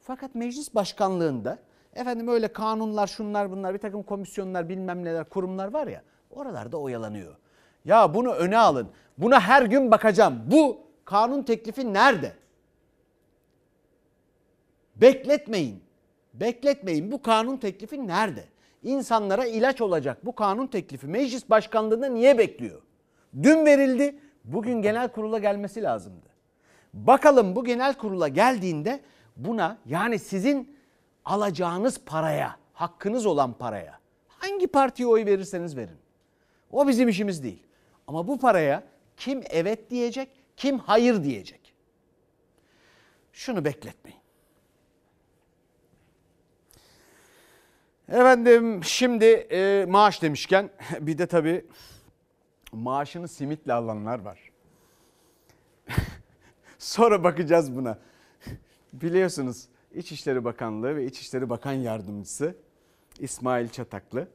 Fakat meclis başkanlığında efendim öyle kanunlar, şunlar bunlar, bir takım komisyonlar, bilmem neler, kurumlar var ya oralarda oyalanıyor. Ya bunu öne alın. Buna her gün bakacağım. Bu kanun teklifi nerede? Bekletmeyin. Bekletmeyin. Bu kanun teklifi nerede? İnsanlara ilaç olacak bu kanun teklifi meclis başkanlığında niye bekliyor? Dün verildi. Bugün genel kurula gelmesi lazımdı. Bakalım bu genel kurula geldiğinde buna yani sizin alacağınız paraya, hakkınız olan paraya hangi partiye oy verirseniz verin. O bizim işimiz değil. Ama bu paraya kim evet diyecek, kim hayır diyecek. Şunu bekletmeyin. Efendim şimdi e, maaş demişken bir de tabii maaşını simitle alanlar var. Sonra bakacağız buna. Biliyorsunuz İçişleri Bakanlığı ve İçişleri Bakan Yardımcısı İsmail Çataklı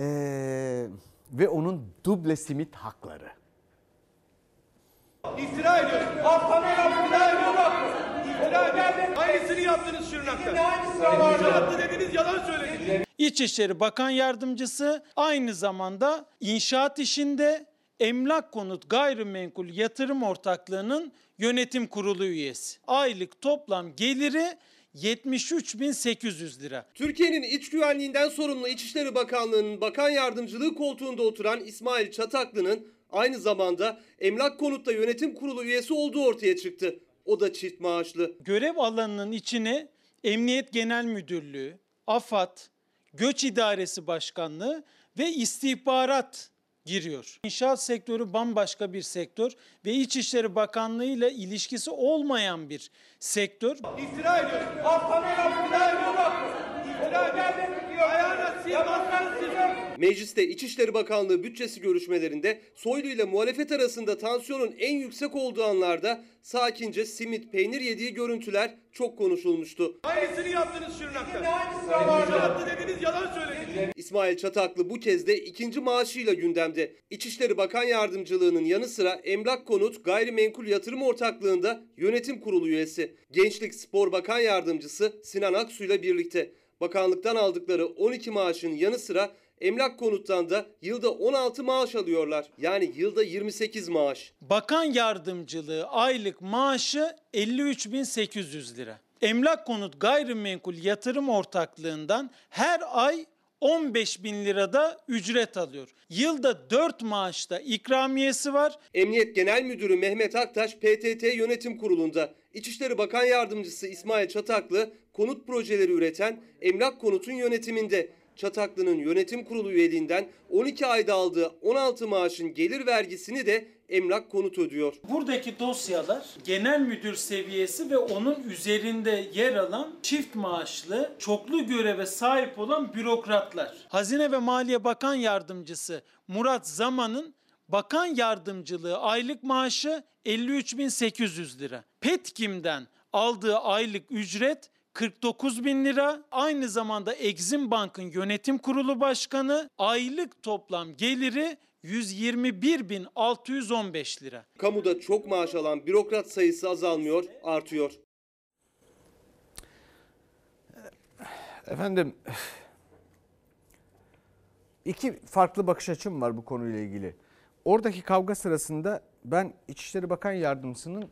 ee, ve onun duble simit hakları. İftira ediyorsun. Bana iftira ediyorsun. Aynısını yaptınız Şırnak'ta. İnşaatlı dediniz yalan söylediniz. İçişleri Bakan Yardımcısı aynı zamanda inşaat işinde Emlak Konut Gayrimenkul Yatırım Ortaklığı'nın yönetim kurulu üyesi. Aylık toplam geliri 73.800 lira. Türkiye'nin iç güvenliğinden sorumlu İçişleri Bakanlığı'nın bakan yardımcılığı koltuğunda oturan İsmail Çataklı'nın aynı zamanda Emlak Konut'ta yönetim kurulu üyesi olduğu ortaya çıktı. O da çift maaşlı. Görev alanının içine Emniyet Genel Müdürlüğü, AFAD, Göç İdaresi Başkanlığı ve istihbarat giriyor. İnşaat sektörü bambaşka bir sektör ve İçişleri Bakanlığı ile ilişkisi olmayan bir sektör. İftira ediyorsun. Bana iftira ediyorsun. İftira ederdin. Mecliste İçişleri Bakanlığı bütçesi görüşmelerinde Soylu ile muhalefet arasında tansiyonun en yüksek olduğu anlarda sakince simit peynir yediği görüntüler çok konuşulmuştu. Aynısını yaptınız Şırnak'ta. Dediniz yalan söylediniz. İsmail Çataklı bu kez de ikinci maaşıyla gündemde. İçişleri Bakan Yardımcılığının yanı sıra Emlak Konut Gayrimenkul Yatırım Ortaklığı'nda yönetim kurulu üyesi. Gençlik Spor Bakan Yardımcısı Sinan Aksu ile birlikte bakanlıktan aldıkları 12 maaşın yanı sıra Emlak konuttan da yılda 16 maaş alıyorlar. Yani yılda 28 maaş. Bakan yardımcılığı aylık maaşı 53.800 lira. Emlak konut gayrimenkul yatırım ortaklığından her ay 15 bin lirada ücret alıyor. Yılda 4 maaşta ikramiyesi var. Emniyet Genel Müdürü Mehmet Aktaş PTT Yönetim Kurulu'nda. İçişleri Bakan Yardımcısı İsmail Çataklı konut projeleri üreten Emlak Konut'un yönetiminde. Çataklı'nın yönetim kurulu üyeliğinden 12 ayda aldığı 16 maaşın gelir vergisini de Emlak Konut ödüyor. Buradaki dosyalar genel müdür seviyesi ve onun üzerinde yer alan çift maaşlı, çoklu göreve sahip olan bürokratlar. Hazine ve Maliye Bakan Yardımcısı Murat Zaman'ın bakan yardımcılığı aylık maaşı 53.800 lira. Petkim'den aldığı aylık ücret 49 bin lira. Aynı zamanda Exim Bank'ın yönetim kurulu başkanı aylık toplam geliri 121.615 lira. Kamuda çok maaş alan bürokrat sayısı azalmıyor, artıyor. Efendim iki farklı bakış açım var bu konuyla ilgili. Oradaki kavga sırasında ben İçişleri Bakan Yardımcısının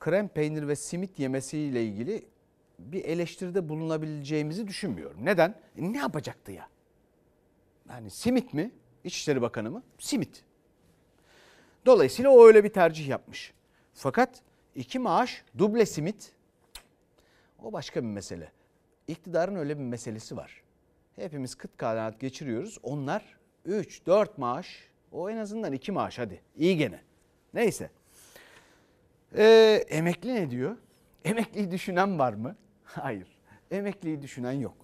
krem peynir ve simit yemesiyle ilgili bir eleştiride bulunabileceğimizi düşünmüyorum. Neden? E ne yapacaktı ya? Yani simit mi? İçişleri Bakanı mı? Simit. Dolayısıyla o öyle bir tercih yapmış. Fakat iki maaş duble simit o başka bir mesele. İktidarın öyle bir meselesi var. Hepimiz kıt kanaat geçiriyoruz. Onlar 3, 4 maaş, o en azından 2 maaş hadi. İyi gene. Neyse. Ee, emekli ne diyor? Emekliyi düşünen var mı? Hayır. Emekliyi düşünen yok.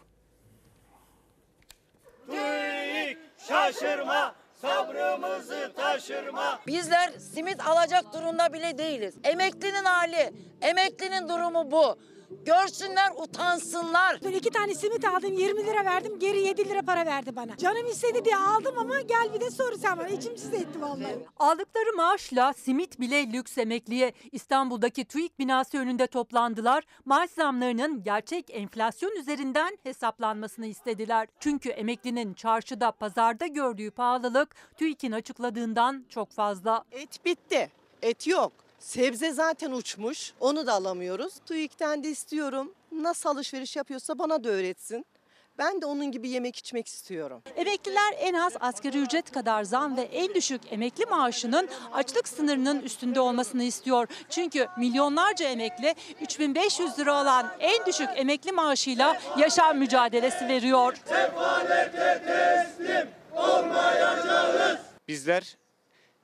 TÜİK şaşırma, sabrımızı taşırma. Bizler simit alacak durumda bile değiliz. Emeklinin hali, emeklinin durumu bu. Görsünler, utansınlar. Dün iki tane simit aldım 20 lira verdim geri 7 lira para verdi bana. Canım istedi diye aldım ama gel bir de sor sen bana içim size etti vallahi. Aldıkları maaşla simit bile lüks emekliye İstanbul'daki TÜİK binası önünde toplandılar. Maaş zamlarının gerçek enflasyon üzerinden hesaplanmasını istediler. Çünkü emeklinin çarşıda pazarda gördüğü pahalılık TÜİK'in açıkladığından çok fazla. Et bitti. Et yok. Sebze zaten uçmuş. Onu da alamıyoruz. TÜİK'ten de istiyorum. Nasıl alışveriş yapıyorsa bana da öğretsin. Ben de onun gibi yemek içmek istiyorum. Emekliler en az asgari ücret kadar zam ve en düşük emekli maaşının açlık sınırının üstünde olmasını istiyor. Çünkü milyonlarca emekli 3500 lira olan en düşük emekli maaşıyla yaşam mücadelesi veriyor. Sefalete teslim olmayacağız. Bizler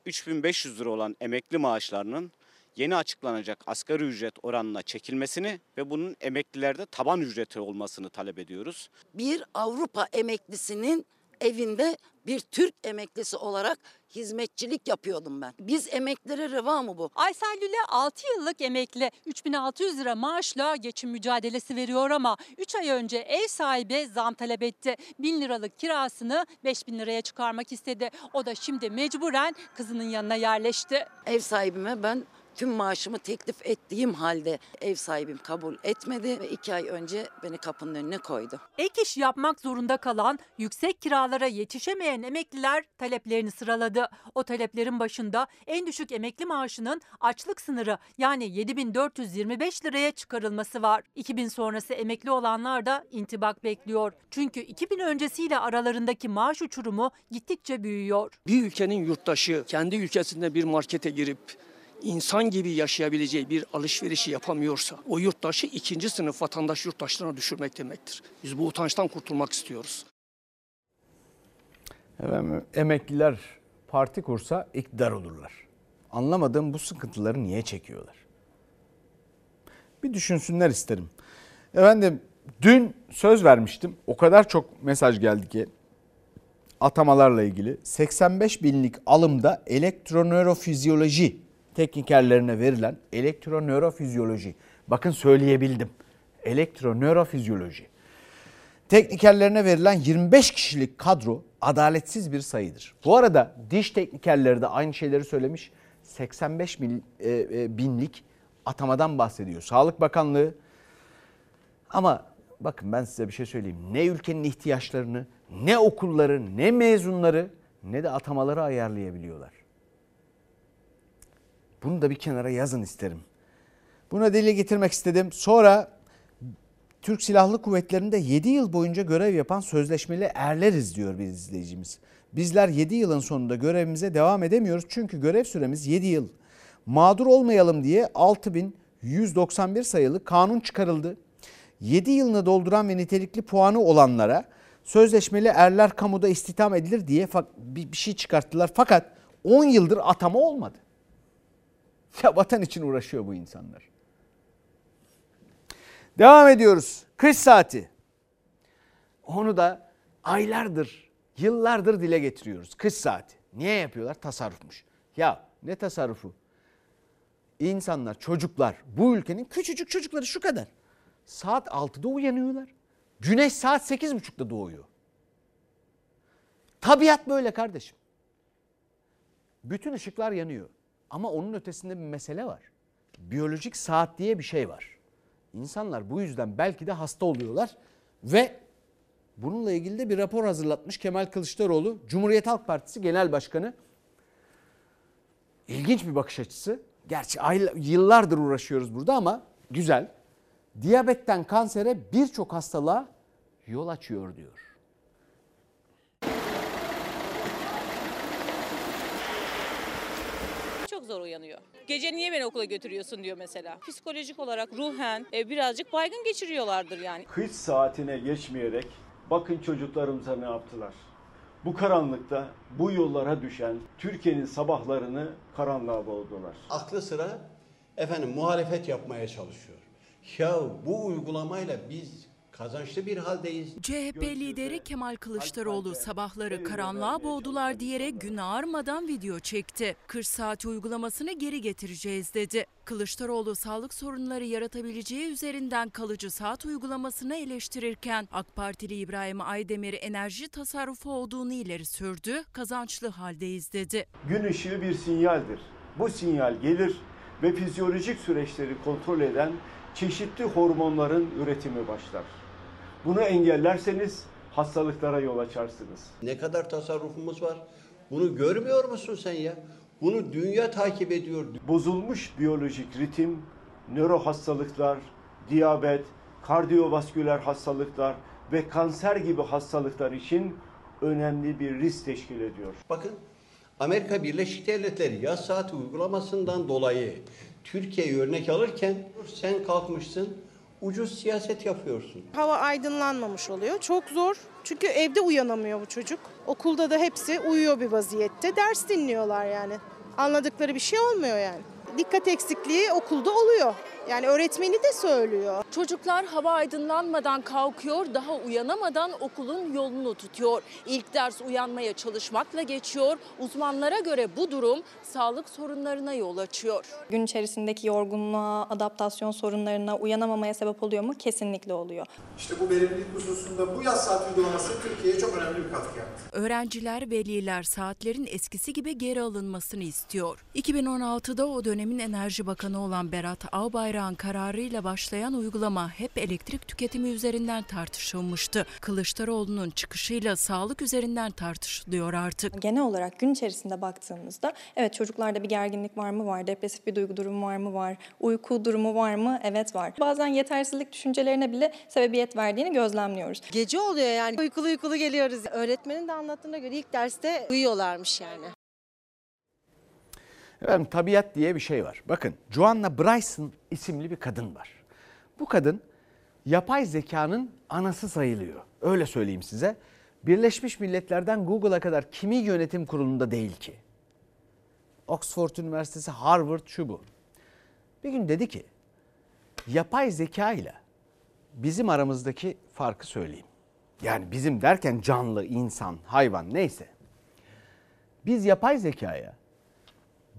3500 lira olan emekli maaşlarının yeni açıklanacak asgari ücret oranına çekilmesini ve bunun emeklilerde taban ücreti olmasını talep ediyoruz. Bir Avrupa emeklisinin evinde bir Türk emeklisi olarak hizmetçilik yapıyordum ben. Biz emeklilere reva mı bu? Aysel Lüle 6 yıllık emekli 3600 lira maaşla geçim mücadelesi veriyor ama 3 ay önce ev sahibi zam talep etti. 1000 liralık kirasını 5000 liraya çıkarmak istedi. O da şimdi mecburen kızının yanına yerleşti. Ev sahibime ben tüm maaşımı teklif ettiğim halde ev sahibim kabul etmedi ve iki ay önce beni kapının önüne koydu. Ek iş yapmak zorunda kalan, yüksek kiralara yetişemeyen emekliler taleplerini sıraladı. O taleplerin başında en düşük emekli maaşının açlık sınırı yani 7425 liraya çıkarılması var. 2000 sonrası emekli olanlar da intibak bekliyor. Çünkü 2000 öncesiyle aralarındaki maaş uçurumu gittikçe büyüyor. Bir ülkenin yurttaşı kendi ülkesinde bir markete girip insan gibi yaşayabileceği bir alışverişi yapamıyorsa o yurttaşı ikinci sınıf vatandaş yurttaşlarına düşürmek demektir. Biz bu utançtan kurtulmak istiyoruz. Efendim, emekliler parti kursa iktidar olurlar. Anlamadığım bu sıkıntıları niye çekiyorlar? Bir düşünsünler isterim. Efendim dün söz vermiştim. O kadar çok mesaj geldi ki atamalarla ilgili 85 binlik alımda elektronörofizyoloji teknikerlerine verilen elektronörofizyoloji. Bakın söyleyebildim. Elektronörofizyoloji. Teknikerlerine verilen 25 kişilik kadro adaletsiz bir sayıdır. Bu arada diş teknikerleri de aynı şeyleri söylemiş. 85 bin, e, e, binlik atamadan bahsediyor. Sağlık Bakanlığı ama bakın ben size bir şey söyleyeyim. Ne ülkenin ihtiyaçlarını ne okulları, ne mezunları, ne de atamaları ayarlayabiliyorlar. Bunu da bir kenara yazın isterim. Buna dile getirmek istedim. Sonra Türk Silahlı Kuvvetleri'nde 7 yıl boyunca görev yapan sözleşmeli erleriz diyor bir izleyicimiz. Bizler 7 yılın sonunda görevimize devam edemiyoruz çünkü görev süremiz 7 yıl. Mağdur olmayalım diye 6191 sayılı kanun çıkarıldı. 7 yılını dolduran ve nitelikli puanı olanlara sözleşmeli erler kamuda istihdam edilir diye bir şey çıkarttılar. Fakat 10 yıldır atama olmadı. Ya vatan için uğraşıyor bu insanlar. Devam ediyoruz. Kış saati. Onu da aylardır, yıllardır dile getiriyoruz. Kış saati. Niye yapıyorlar? Tasarrufmuş. Ya ne tasarrufu? İnsanlar, çocuklar, bu ülkenin küçücük çocukları şu kadar. Saat 6'da uyanıyorlar. Güneş saat 8.30'da doğuyor. Tabiat böyle kardeşim. Bütün ışıklar yanıyor. Ama onun ötesinde bir mesele var. Biyolojik saat diye bir şey var. İnsanlar bu yüzden belki de hasta oluyorlar ve bununla ilgili de bir rapor hazırlatmış Kemal Kılıçdaroğlu, Cumhuriyet Halk Partisi Genel Başkanı. İlginç bir bakış açısı. Gerçi yıllardır uğraşıyoruz burada ama güzel. Diyabetten kansere birçok hastalığa yol açıyor diyor. Çok zor uyanıyor. Gece niye beni okula götürüyorsun diyor mesela. Psikolojik olarak ruhen e, birazcık baygın geçiriyorlardır yani. Kış saatine geçmeyerek bakın çocuklarımıza ne yaptılar. Bu karanlıkta bu yollara düşen Türkiye'nin sabahlarını karanlığa boğdular. Aklı sıra efendim muhalefet yapmaya çalışıyor. Ya bu uygulamayla biz kazançlı bir haldeyiz. CHP lideri Kemal Kılıçdaroğlu sabahları karanlığa boğdular diyerek gün ağarmadan video çekti. 40 saat uygulamasını geri getireceğiz dedi. Kılıçdaroğlu sağlık sorunları yaratabileceği üzerinden kalıcı saat uygulamasını eleştirirken AK Partili İbrahim Aydemir enerji tasarrufu olduğunu ileri sürdü, kazançlı haldeyiz dedi. Gün ışığı bir sinyaldir. Bu sinyal gelir ve fizyolojik süreçleri kontrol eden çeşitli hormonların üretimi başlar. Bunu engellerseniz hastalıklara yol açarsınız. Ne kadar tasarrufumuz var? Bunu görmüyor musun sen ya? Bunu dünya takip ediyor. Bozulmuş biyolojik ritim, nöro hastalıklar, diyabet, kardiyovasküler hastalıklar ve kanser gibi hastalıklar için önemli bir risk teşkil ediyor. Bakın Amerika Birleşik Devletleri yaz saati uygulamasından dolayı Türkiye'yi örnek alırken sen kalkmışsın ucuz siyaset yapıyorsun. Hava aydınlanmamış oluyor. Çok zor. Çünkü evde uyanamıyor bu çocuk. Okulda da hepsi uyuyor bir vaziyette. Ders dinliyorlar yani. Anladıkları bir şey olmuyor yani. Dikkat eksikliği okulda oluyor. Yani öğretmeni de söylüyor. Çocuklar hava aydınlanmadan kalkıyor, daha uyanamadan okulun yolunu tutuyor. İlk ders uyanmaya çalışmakla geçiyor. Uzmanlara göre bu durum sağlık sorunlarına yol açıyor. Gün içerisindeki yorgunluğa, adaptasyon sorunlarına, uyanamamaya sebep oluyor mu? Kesinlikle oluyor. İşte bu verimlilik hususunda bu yaz saat uygulaması Türkiye'ye çok önemli bir katkı yaptı. Öğrenciler, veliler saatlerin eskisi gibi geri alınmasını istiyor. 2016'da o dönemin Enerji Bakanı olan Berat Albayrak Bayrağın kararıyla başlayan uygulama hep elektrik tüketimi üzerinden tartışılmıştı. Kılıçdaroğlu'nun çıkışıyla sağlık üzerinden tartışılıyor artık. Genel olarak gün içerisinde baktığımızda evet çocuklarda bir gerginlik var mı var, depresif bir duygu durumu var mı var, uyku durumu var mı evet var. Bazen yetersizlik düşüncelerine bile sebebiyet verdiğini gözlemliyoruz. Gece oluyor yani uykulu uykulu geliyoruz. Öğretmenin de anlattığına göre ilk derste uyuyorlarmış yani. Efendim tabiat diye bir şey var. Bakın Joanna Bryson isimli bir kadın var. Bu kadın yapay zekanın anası sayılıyor. Öyle söyleyeyim size. Birleşmiş Milletler'den Google'a kadar kimi yönetim kurulunda değil ki? Oxford Üniversitesi, Harvard şu bu. Bir gün dedi ki yapay zeka ile bizim aramızdaki farkı söyleyeyim. Yani bizim derken canlı, insan, hayvan neyse. Biz yapay zekaya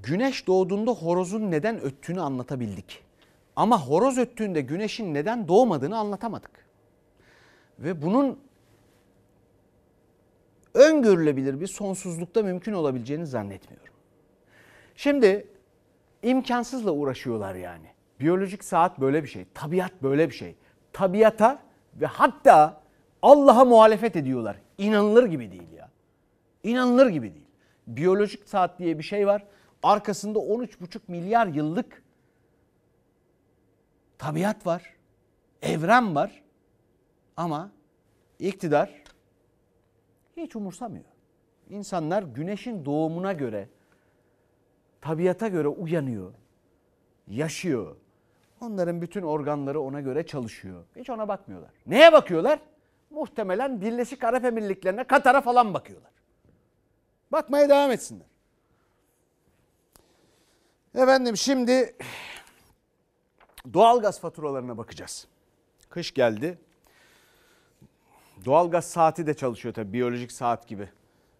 güneş doğduğunda horozun neden öttüğünü anlatabildik. Ama horoz öttüğünde güneşin neden doğmadığını anlatamadık. Ve bunun öngörülebilir bir sonsuzlukta mümkün olabileceğini zannetmiyorum. Şimdi imkansızla uğraşıyorlar yani. Biyolojik saat böyle bir şey, tabiat böyle bir şey. Tabiata ve hatta Allah'a muhalefet ediyorlar. İnanılır gibi değil ya. İnanılır gibi değil. Biyolojik saat diye bir şey var. Arkasında 13,5 milyar yıllık tabiat var. Evren var. Ama iktidar hiç umursamıyor. İnsanlar güneşin doğumuna göre, tabiata göre uyanıyor, yaşıyor. Onların bütün organları ona göre çalışıyor. Hiç ona bakmıyorlar. Neye bakıyorlar? Muhtemelen Birleşik Arap Emirlikleri'ne, Katar'a falan bakıyorlar. Bakmaya devam etsinler. Efendim şimdi doğalgaz faturalarına bakacağız. Kış geldi. Doğalgaz saati de çalışıyor tabii biyolojik saat gibi.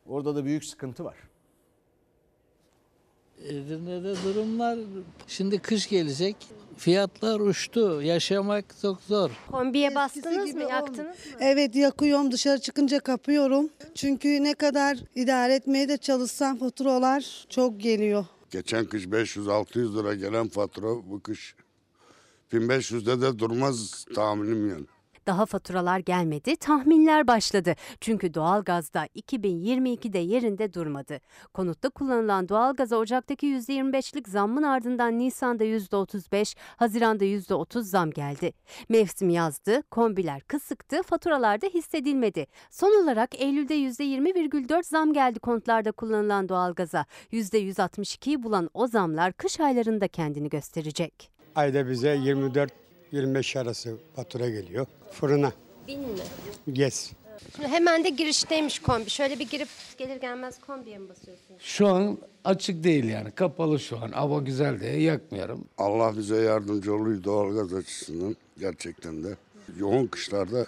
Orada da büyük sıkıntı var. Edirne'de durumlar şimdi kış gelecek. Fiyatlar uçtu. Yaşamak çok zor. Kombiye bastınız mı, yaktınız mı? Evet yakıyorum dışarı çıkınca kapıyorum. Çünkü ne kadar idare etmeye de çalışsam faturalar çok geliyor. Geçen kış 500-600 lira gelen fatura bu kış 1500'de de durmaz tahminim yani. Daha faturalar gelmedi, tahminler başladı. Çünkü doğalgazda 2022'de yerinde durmadı. Konutta kullanılan doğalgaza Ocak'taki %25'lik zammın ardından Nisan'da %35, Haziran'da %30 zam geldi. Mevsim yazdı, kombiler kısıktı, faturalarda hissedilmedi. Son olarak Eylül'de %20,4 zam geldi kontlarda kullanılan doğalgaza. %162'yi bulan o zamlar kış aylarında kendini gösterecek. Ayda bize 24-25 arası fatura geliyor. Fırına, Bin mi? gez. Şimdi hemen de girişteymiş kombi. Şöyle bir girip gelir gelmez kombiye mi basıyorsunuz? Şu an açık değil yani. Kapalı şu an. Hava güzel diye yakmıyorum. Allah bize yardımcı oluyor doğalgaz açısından gerçekten de. Yoğun kışlarda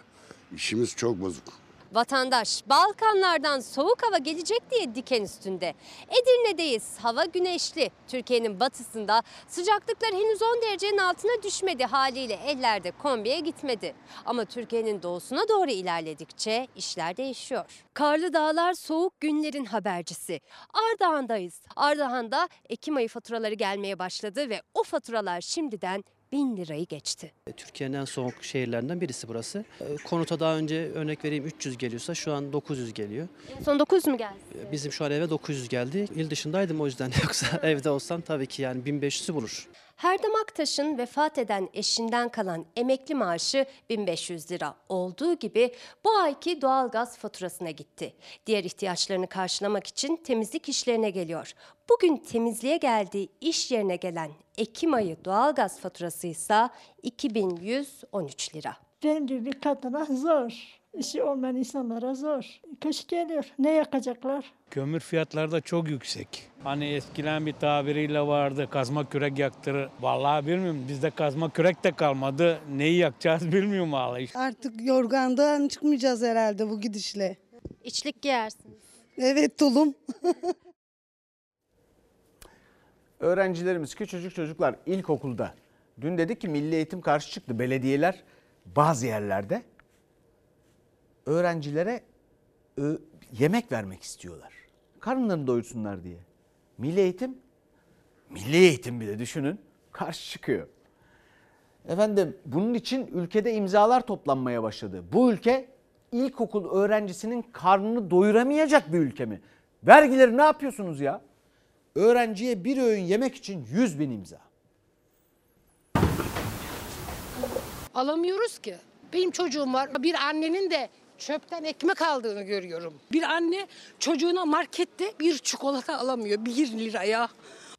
işimiz çok bozuk. Vatandaş Balkanlardan soğuk hava gelecek diye diken üstünde. Edirne'deyiz. Hava güneşli. Türkiye'nin batısında sıcaklıklar henüz 10 derecenin altına düşmedi haliyle ellerde kombiye gitmedi. Ama Türkiye'nin doğusuna doğru ilerledikçe işler değişiyor. Karlı dağlar soğuk günlerin habercisi. Ardahan'dayız. Ardahan'da Ekim ayı faturaları gelmeye başladı ve o faturalar şimdiden 1000 lirayı geçti. Türkiye'nin en soğuk şehirlerinden birisi burası. Ee, Konuta daha önce örnek vereyim 300 geliyorsa şu an 900 geliyor. En son 900 mu geldi? Ee, Bizim şu an eve 900 geldi. İl dışındaydım o yüzden yoksa evde olsam tabii ki yani 1500'ü bulur. Herdem Aktaş'ın vefat eden eşinden kalan emekli maaşı 1500 lira olduğu gibi bu ayki doğalgaz faturasına gitti. Diğer ihtiyaçlarını karşılamak için temizlik işlerine geliyor. Bugün temizliğe geldiği iş yerine gelen Ekim ayı doğalgaz faturası ise 2113 lira. Benim gibi bir kadına zor. İşi olmayan insanlara zor. Kış geliyor. Ne yakacaklar? Kömür fiyatları da çok yüksek. Hani eskiden bir tabiriyle vardı kazma kürek yaktırır. Vallahi bilmiyorum bizde kazma kürek de kalmadı. Neyi yakacağız bilmiyorum vallahi. Artık yorgandan çıkmayacağız herhalde bu gidişle. İçlik giyersiniz. Evet tulum. Öğrencilerimiz, küçücük çocuklar ilkokulda. Dün dedik ki Milli Eğitim karşı çıktı. Belediyeler bazı yerlerde öğrencilere yemek vermek istiyorlar. Karınlarını doyursunlar diye. Milli Eğitim, Milli Eğitim bile düşünün karşı çıkıyor. Efendim bunun için ülkede imzalar toplanmaya başladı. Bu ülke ilkokul öğrencisinin karnını doyuramayacak bir ülke mi? Vergileri ne yapıyorsunuz ya? Öğrenciye bir öğün yemek için 100 bin imza. Alamıyoruz ki. Benim çocuğum var. Bir annenin de çöpten ekmek aldığını görüyorum. Bir anne çocuğuna markette bir çikolata alamıyor. Bir liraya.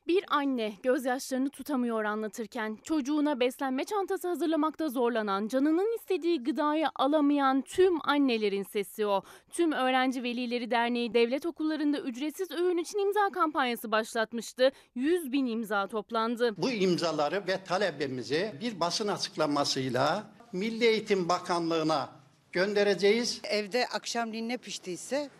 Bir anne gözyaşlarını tutamıyor anlatırken çocuğuna beslenme çantası hazırlamakta zorlanan, canının istediği gıdayı alamayan tüm annelerin sesi o. Tüm Öğrenci Velileri Derneği devlet okullarında ücretsiz öğün için imza kampanyası başlatmıştı. 100 bin imza toplandı. Bu imzaları ve talebimizi bir basın açıklamasıyla Milli Eğitim Bakanlığı'na göndereceğiz. Evde akşamleyin ne piştiyse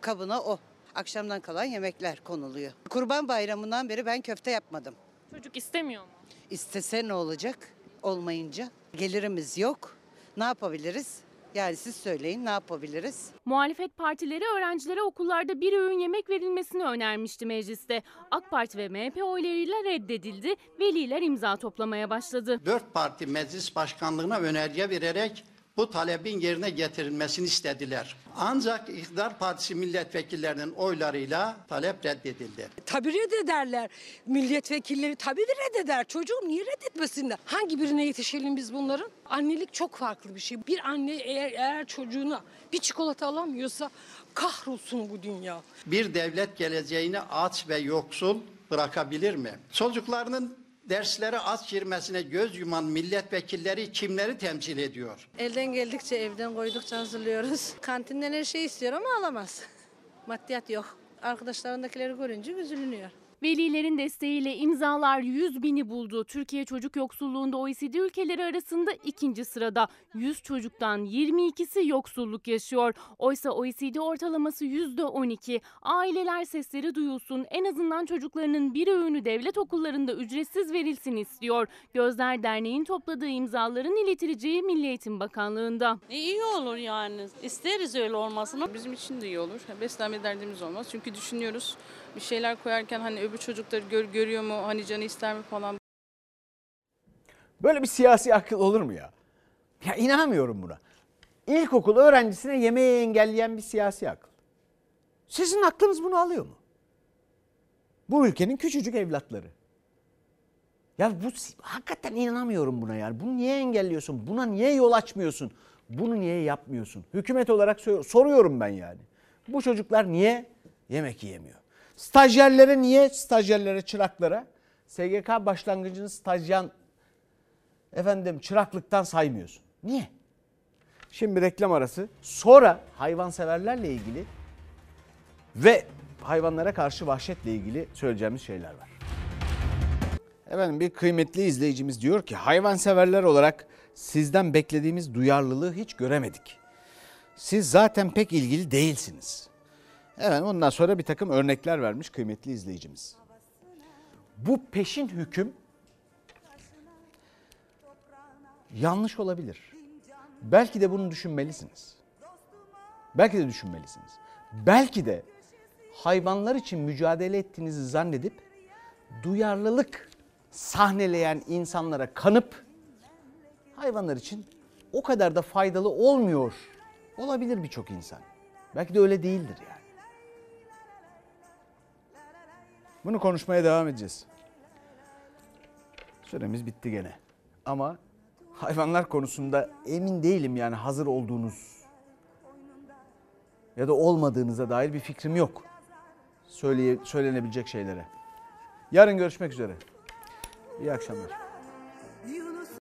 kabına o. Akşamdan kalan yemekler konuluyor. Kurban Bayramı'ndan beri ben köfte yapmadım. Çocuk istemiyor mu? İstese ne olacak olmayınca? Gelirimiz yok. Ne yapabiliriz? Yani siz söyleyin ne yapabiliriz? Muhalefet partileri öğrencilere okullarda bir öğün yemek verilmesini önermişti mecliste. AK Parti ve MHP oylarıyla reddedildi. Veliler imza toplamaya başladı. Dört parti meclis başkanlığına önerge vererek bu talebin yerine getirilmesini istediler. Ancak İktidar Partisi milletvekillerinin oylarıyla talep reddedildi. Tabii reddederler. Milletvekilleri tabii de reddeder. Çocuğum niye reddetmesinler? Hangi birine yetişelim biz bunların? Annelik çok farklı bir şey. Bir anne eğer, eğer çocuğuna bir çikolata alamıyorsa kahrolsun bu dünya. Bir devlet geleceğini aç ve yoksul bırakabilir mi? Çocuklarının derslere aç girmesine göz yuman milletvekilleri kimleri temsil ediyor? Elden geldikçe evden koydukça hazırlıyoruz. Kantinden her şeyi istiyor ama alamaz. Maddiyat yok. Arkadaşlarındakileri görünce üzülünüyor. Velilerin desteğiyle imzalar 100 bini buldu. Türkiye çocuk yoksulluğunda OECD ülkeleri arasında ikinci sırada. 100 çocuktan 22'si yoksulluk yaşıyor. Oysa OECD ortalaması %12. Aileler sesleri duyulsun. En azından çocuklarının bir öğünü devlet okullarında ücretsiz verilsin istiyor. Gözler Derneği'nin topladığı imzaların iletileceği Milli Eğitim Bakanlığı'nda. İyi olur yani. İsteriz öyle olmasını. Bizim için de iyi olur. Beslenme derdimiz olmaz. Çünkü düşünüyoruz bir şeyler koyarken hani öbür çocukları gör, görüyor mu, hani canı ister mi falan. Böyle bir siyasi akıl olur mu ya? Ya inanamıyorum buna. İlkokul öğrencisine yemeği engelleyen bir siyasi akıl. Sizin aklınız bunu alıyor mu? Bu ülkenin küçücük evlatları. Ya bu hakikaten inanamıyorum buna yani. Bunu niye engelliyorsun? Buna niye yol açmıyorsun? Bunu niye yapmıyorsun? Hükümet olarak soruyorum ben yani. Bu çocuklar niye yemek yiyemiyor? Stajyerlere niye stajyerlere, çıraklara SGK başlangıcını stajyan efendim çıraklıktan saymıyorsun? Niye? Şimdi reklam arası. Sonra hayvanseverlerle ilgili ve hayvanlara karşı vahşetle ilgili söyleyeceğimiz şeyler var. Efendim bir kıymetli izleyicimiz diyor ki hayvanseverler olarak sizden beklediğimiz duyarlılığı hiç göremedik. Siz zaten pek ilgili değilsiniz. Evet ondan sonra bir takım örnekler vermiş kıymetli izleyicimiz. Bu peşin hüküm yanlış olabilir. Belki de bunu düşünmelisiniz. Belki de düşünmelisiniz. Belki de hayvanlar için mücadele ettiğinizi zannedip duyarlılık sahneleyen insanlara kanıp hayvanlar için o kadar da faydalı olmuyor olabilir birçok insan. Belki de öyle değildir yani. Bunu konuşmaya devam edeceğiz. Süremiz bitti gene. Ama hayvanlar konusunda emin değilim yani hazır olduğunuz ya da olmadığınıza dair bir fikrim yok. Söyleye, söylenebilecek şeylere. Yarın görüşmek üzere. İyi akşamlar.